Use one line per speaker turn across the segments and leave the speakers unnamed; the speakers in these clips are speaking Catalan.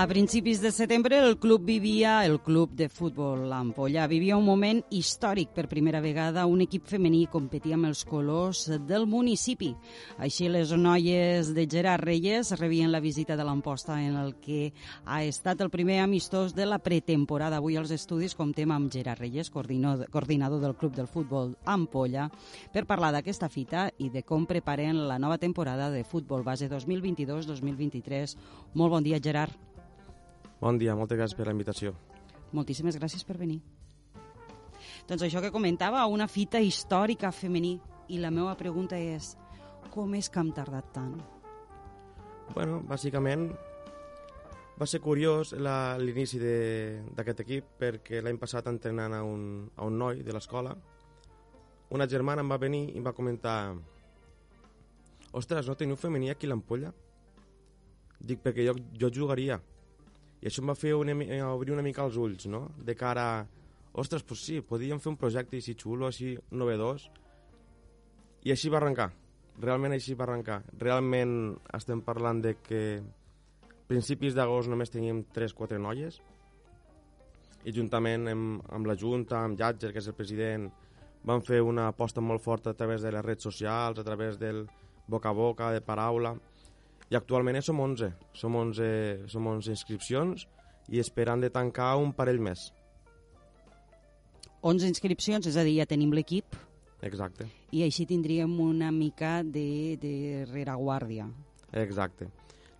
A principis de setembre el club vivia, el club de futbol Ampolla, vivia un moment històric. Per primera vegada un equip femení competia amb els colors del municipi. Així les noies de Gerard Reyes rebien la visita de l'Amposta en el que ha estat el primer amistós de la pretemporada. Avui als estudis comptem amb Gerard Reyes, coordinador del club del futbol Ampolla, per parlar d'aquesta fita i de com preparen la nova temporada de futbol base 2022-2023. Molt bon dia, Gerard.
Bon dia, moltes gràcies per la invitació.
Moltíssimes gràcies per venir. Doncs això que comentava, una fita històrica femení. I la meva pregunta és, com és que hem tardat tant?
Bueno, bàsicament va ser curiós l'inici d'aquest equip perquè l'any passat entrenant a un, a un noi de l'escola una germana em va venir i em va comentar ostres, no teniu femení aquí l'Ampolla? Dic, perquè jo, jo jugaria i això em va fer una, obrir una mica els ulls, no? De cara a, ostres, pues sí, podíem fer un projecte així xulo, així novedós. I així va arrencar. Realment així va arrencar. Realment estem parlant de que principis d'agost només teníem 3-4 noies i juntament amb, amb la Junta, amb Jatger, que és el president, van fer una aposta molt forta a través de les redes socials, a través del boca a boca, de paraula, i actualment som 11. Som 11, som 11 inscripcions i esperant de tancar un parell més.
11 inscripcions, és a dir, ja tenim l'equip.
Exacte.
I així tindríem una mica de, de rereguàrdia.
Exacte.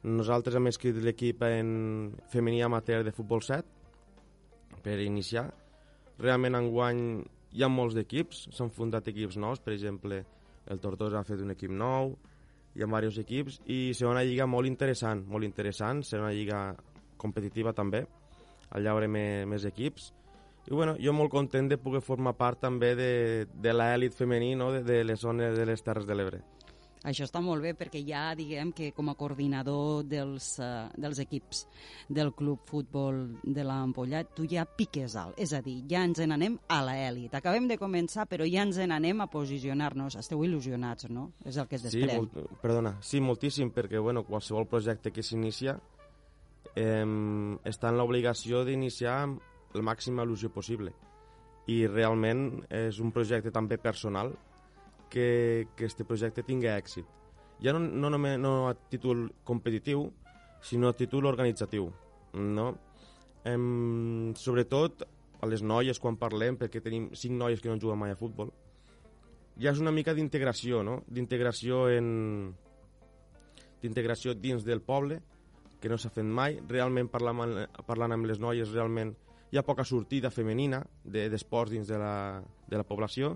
Nosaltres hem escrit l'equip en femení amateur de futbol 7 per iniciar. Realment enguany hi ha molts d'equips, s'han fundat equips nous, per exemple, el Tortosa ha fet un equip nou, hi ha diversos equips i serà una lliga molt interessant, molt interessant, serà una lliga competitiva també, allà haurem més equips i bueno, jo molt content de poder formar part també de, de l'elit femení no? de, de les zones de les Terres de l'Ebre.
Això està molt bé perquè ja diguem que com a coordinador dels, uh, dels equips del club futbol de l'Ampolla tu ja piques alt, és a dir, ja ens en anem a l'elit. Acabem de començar però ja ens en anem a posicionar-nos. Esteu il·lusionats, no? És el que es
desprèn. Sí, molt, perdona, sí, moltíssim, perquè bueno, qualsevol projecte que s'inicia eh, està en l'obligació d'iniciar amb la màxima il·lusió possible i realment és un projecte també personal que, que este projecte tingui èxit. Ja no, no només no a títol competitiu, sinó a títol organitzatiu. No? Em, sobretot a les noies quan parlem, perquè tenim cinc noies que no juguen mai a futbol, ja és una mica d'integració, no? D'integració en d'integració dins del poble, que no s'ha fet mai. Realment, parlant, parlant amb les noies, realment hi ha poca sortida femenina d'esports de, dins de la, de la població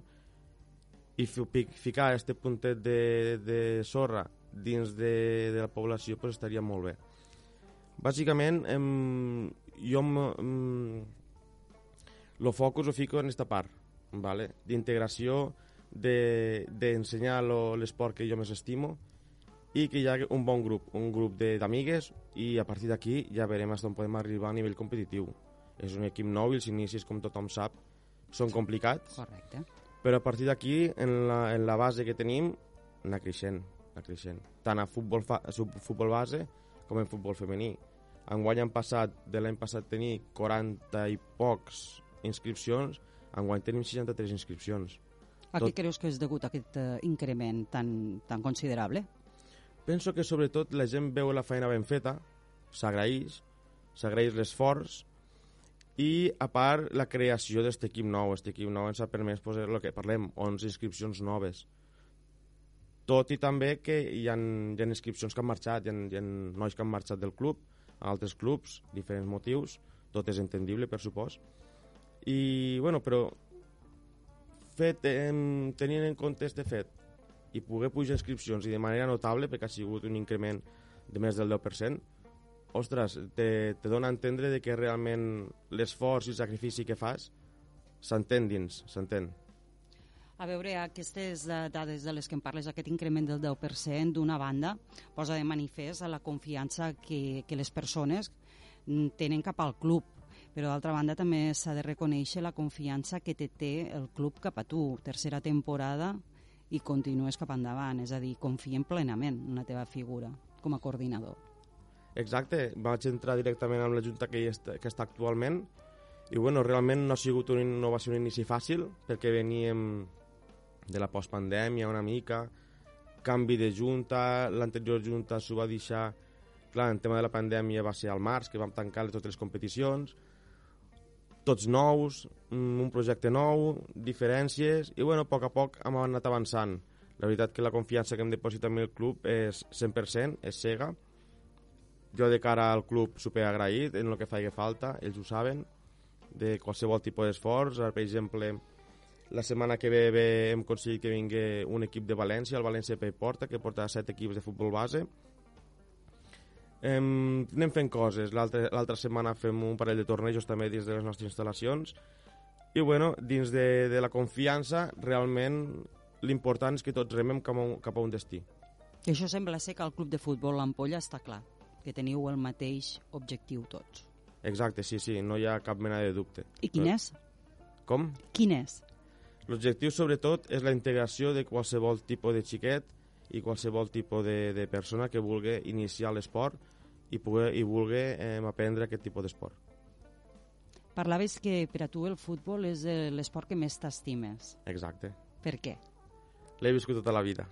i ficar aquest puntet de, de sorra dins de, de la població pues, estaria molt bé. Bàsicament, em, jo em, el focus ho fico en aquesta part, vale? d'integració, d'ensenyar de, l'esport que jo més estimo i que hi ha un bon grup, un grup d'amigues i a partir d'aquí ja veurem fins on podem arribar a nivell competitiu. És un equip nou i els inicis, com tothom sap, són complicats.
Correcte
però a partir d'aquí, en, la, en la base que tenim, anar creixent, anar creixent. Tant a futbol, fa, a futbol base com en futbol femení. Enguany han passat, de l'any passat tenir 40 i pocs inscripcions, enguany tenim 63 inscripcions.
A Tot... què creus que és degut aquest uh, increment tan, tan considerable?
Penso que sobretot la gent veu la feina ben feta, s'agraeix, s'agraeix l'esforç i a part la creació d'aquest equip nou. Aquest equip nou ens ha permès pues, el que parlem 11 inscripcions noves. Tot i també que hi ha, hi ha inscripcions que han marxat hi ha, hi ha nois que han marxat del club a altres clubs, diferents motius. Tot és entendible per supòs i bueno, però fet, eh, tenint en compte este fet i poder pujar inscripcions i de manera notable perquè ha sigut un increment de més del 10% ostres, te, te dona a entendre de que realment l'esforç i el sacrifici que fas s'entén dins, s'entén.
A veure, aquestes dades de les que em parles, aquest increment del 10%, d'una banda, posa de manifest a la confiança que, que les persones tenen cap al club, però d'altra banda també s'ha de reconèixer la confiança que te té el club cap a tu. Tercera temporada i continues cap endavant, és a dir, confien plenament en la teva figura com a coordinador.
Exacte, vaig entrar directament amb la Junta que, hi està, que està actualment i bueno, realment no ha sigut un, no va ser un inici fàcil perquè veníem de la postpandèmia una mica, canvi de junta, l'anterior junta s'ho va deixar, clar, en tema de la pandèmia va ser al març, que vam tancar totes les competicions, tots nous, mm, un projecte nou, diferències, i bueno, a poc a poc hem anat avançant. La veritat que la confiança que hem depositat en el club és 100%, és cega. Jo de cara al club super agraït en el que faci falta, ells ho saben, de qualsevol tipus d'esforç. Per exemple, la setmana que ve, ve hem aconseguit que vingui un equip de València, el València Pei Porta, que porta set equips de futbol base. Em, anem fent coses. L'altra setmana fem un parell de tornejos també dins de les nostres instal·lacions. I bueno, dins de, de la confiança, realment l'important és que tots remem cap a, un, cap a un destí.
I això sembla ser que el club de futbol l'Ampolla està clar, que teniu el mateix objectiu tots.
Exacte, sí, sí, no hi ha cap mena de dubte.
I quin és?
Com?
Quin és?
L'objectiu, sobretot, és la integració de qualsevol tipus de xiquet i qualsevol tipus de, de persona que vulgui iniciar l'esport i, poder, i vulgui eh, aprendre aquest tipus d'esport.
Parlaves que per a tu el futbol és l'esport que més t'estimes.
Exacte.
Per què?
L'he viscut tota la vida.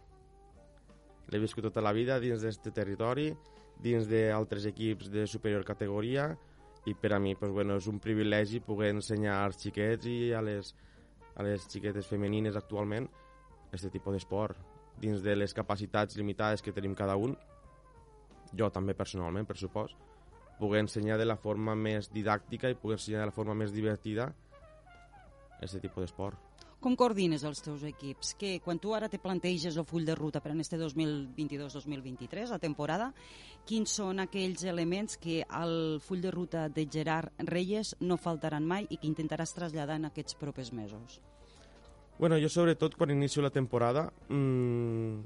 L'he viscut tota la vida dins d'aquest territori, dins d'altres equips de superior categoria, i per a mi pues, bueno, és un privilegi poder ensenyar als xiquets i a les, a les xiquetes femenines actualment aquest tipus d'esport. Dins de les capacitats limitades que tenim cada un jo també personalment, per supost poder ensenyar de la forma més didàctica i poder ensenyar de la forma més divertida aquest tipus d'esport
com coordines els teus equips? Que quan tu ara te planteges el full de ruta per a este 2022-2023, la temporada, quins són aquells elements que al full de ruta de Gerard Reyes no faltaran mai i que intentaràs traslladar en aquests propers mesos?
Bueno, jo sobretot quan inicio la temporada mmm,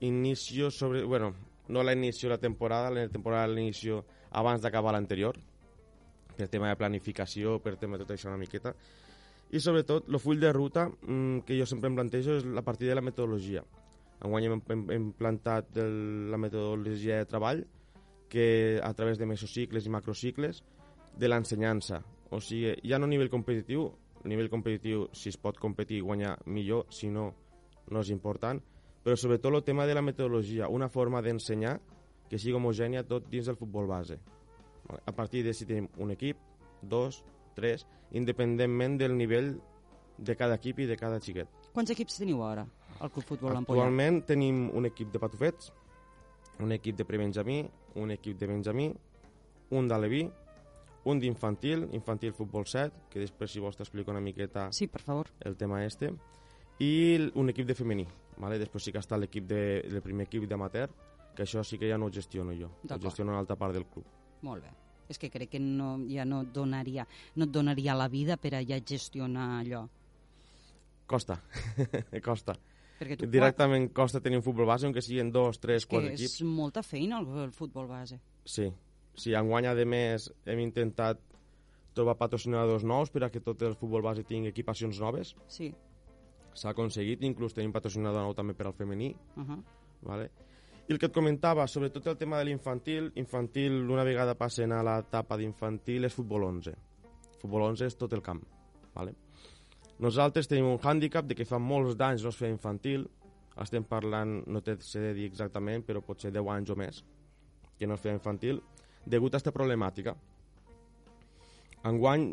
inicio sobre... Bueno, no la inicio la temporada, la temporada l'inicio abans d'acabar l'anterior, per tema de planificació, per tema de tot això una miqueta, i sobretot el full de ruta mmm, que jo sempre em plantejo és la partida de la metodologia. Enguany hem, hem, hem plantat el, la metodologia de treball que a través de mesocicles i macrocicles de l'ensenyança. O sigui, ja no a nivell competitiu, a nivell competitiu si es pot competir i guanyar millor, si no, no és important, però sobretot el tema de la metodologia, una forma d'ensenyar que sigui homogènia tot dins del futbol base. A partir de si tenim un equip, dos, 3, independentment del nivell de cada equip i de cada xiquet.
Quants equips teniu ara al Club Futbol Ampolla?
Actualment tenim un equip de patufets, un equip de prebenjamí, un equip de benjamí, un d'aleví, un d'infantil, infantil futbol 7, que després si vols t'explico una miqueta
sí, per favor.
el tema este, i un equip de femení. Vale? Després sí que està l'equip de, el primer equip d'amater, que això sí que ja no ho gestiono jo, ho gestiono una altra part del club.
Molt bé és que crec que no, ja no et donaria, no et donaria la vida per a ja gestionar allò.
Costa, costa.
Perquè tu
Directament quan... costa tenir un futbol base, aunque siguin dos, tres, quatre
és
equips.
És molta feina el, el futbol base.
Sí, sí, enguany, a més, hem intentat trobar patrocinadors nous per a que tot el futbol base tingui equipacions noves.
Sí.
S'ha aconseguit, inclús tenim patrocinador nou també per al femení.
Uh -huh.
vale? I el que et comentava, sobretot el tema de l'infantil, infantil, una vegada passen a l'etapa d'infantil, és futbol 11. Futbol 11 és tot el camp. Vale? Nosaltres tenim un hàndicap de que fa molts d'anys no es feia infantil, estem parlant, no té sé de dir exactament, però potser 10 anys o més, que no es feia infantil, degut a aquesta problemàtica. Enguany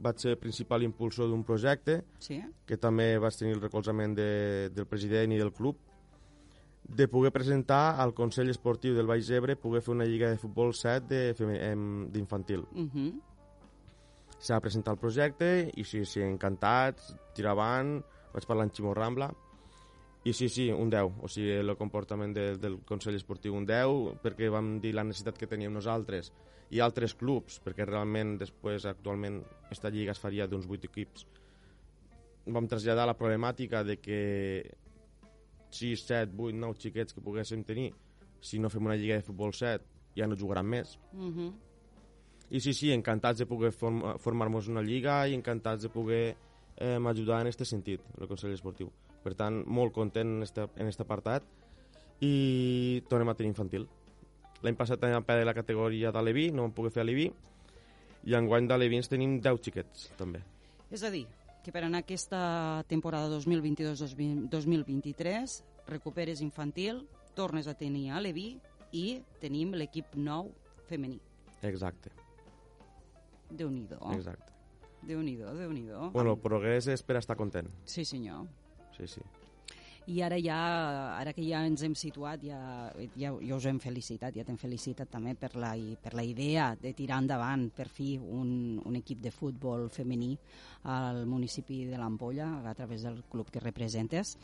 vaig ser principal impulsor d'un projecte
sí?
que també vaig tenir el recolzament de, del president i del club de poder presentar al Consell Esportiu del Baix Ebre poder fer una lliga de futbol 7 d'infantil.
Uh mhm. -huh.
S'ha presentat el projecte i sí, sí, encantats, tirar avant, vaig parlar amb Ximo Rambla i sí, sí, un 10. O sigui, el comportament de, del Consell Esportiu un 10 perquè vam dir la necessitat que teníem nosaltres i altres clubs, perquè realment després actualment aquesta lliga es faria d'uns 8 equips. Vam traslladar la problemàtica de que 6, 7, 8, 9 xiquets que poguéssim tenir, si no fem una lliga de futbol 7, ja no jugaran més.
Uh mhm. -huh.
I sí, sí, encantats de poder form formar-nos una lliga i encantats de poder eh, ajudar en aquest sentit, el Consell Esportiu. Per tant, molt content en este, en este apartat i tornem a tenir infantil. L'any passat vam perdre la categoria de l'Evi, no vam poder fer a l'Evi, i enguany de l'Evi ens tenim 10 xiquets, també.
És a dir, que per anar aquesta temporada 2022-2023 recuperes infantil, tornes a tenir a l'Evi i tenim l'equip nou femení.
Exacte,
Déu-n'hi-do.
exacte.
Déu-n'hi-do, déu nhi déu
Bueno, el progrés és per estar content.
Sí, senyor.
Sí, sí.
I ara ja, ara que ja ens hem situat, ja, ja, ja us hem felicitat, ja t'hem felicitat també per la, per la idea de tirar endavant per fi un, un equip de futbol femení al municipi de l'Ampolla a través del club que representes.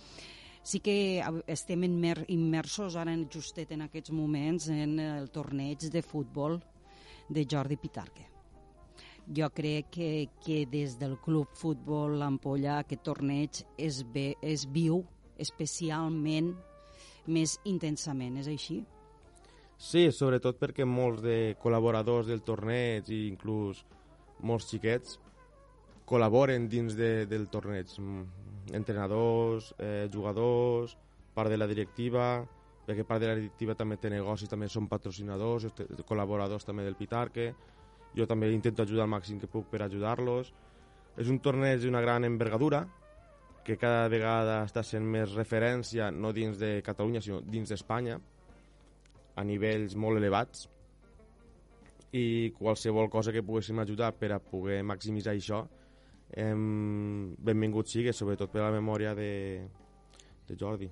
Sí que estem immer, immersos ara justet en aquests moments en el torneig de futbol de Jordi Pitarque. Jo crec que, que des del Club Futbol L'Ampolla aquest torneig es, ve, es viu especialment més intensament, és així?
Sí, sobretot perquè molts de col·laboradors del torneig i inclús molts xiquets col·laboren dins de, del torneig. Mm, Entrenadors, eh, jugadors, part de la directiva, perquè part de la directiva també té negocis, també són patrocinadors, col·laboradors també del Pitarque. Jo també intento ajudar al màxim que puc per ajudar-los. És un torneig d'una gran envergadura, que cada vegada està sent més referència no dins de Catalunya, sinó dins d'Espanya, a nivells molt elevats, i qualsevol cosa que poguéssim ajudar per a poder maximitzar això, em, benvingut sigui, sobretot per a la memòria de, de Jordi.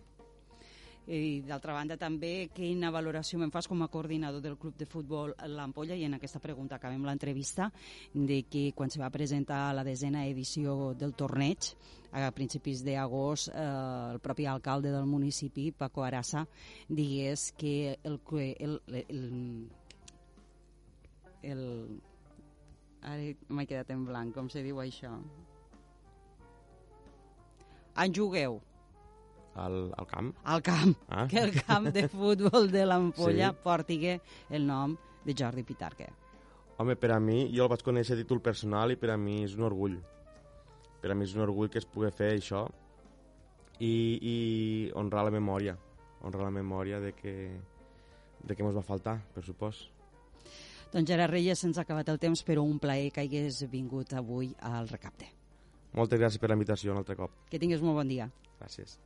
I d'altra banda també, quina valoració me'n fas com a coordinador del club de futbol l'Ampolla i en aquesta pregunta acabem l'entrevista de que quan se va presentar la desena edició del torneig a principis d'agost eh, el propi alcalde del municipi, Paco Arassa, digués que el, el, el, el ara m'he quedat en blanc, com se diu això? En jugueu
Al, al camp.
al camp,
Ah.
que el camp de futbol de l'Ampolla
Sí.
portigui el nom de Jordi Pitarque.
Home, per a mi, jo el vaig conèixer a títol personal i per a mi és un orgull. Per a mi és un orgull que es pugui fer això i, i honrar la memòria. Honrar la memòria de que, de que mos va faltar, per supòs.
Doncs Gerard Reyes, se'ns ha acabat el temps, però un plaer que hagués vingut avui al recapte.
Moltes gràcies per la invitació un altre cop.
Que tinguis molt bon dia.
Gràcies.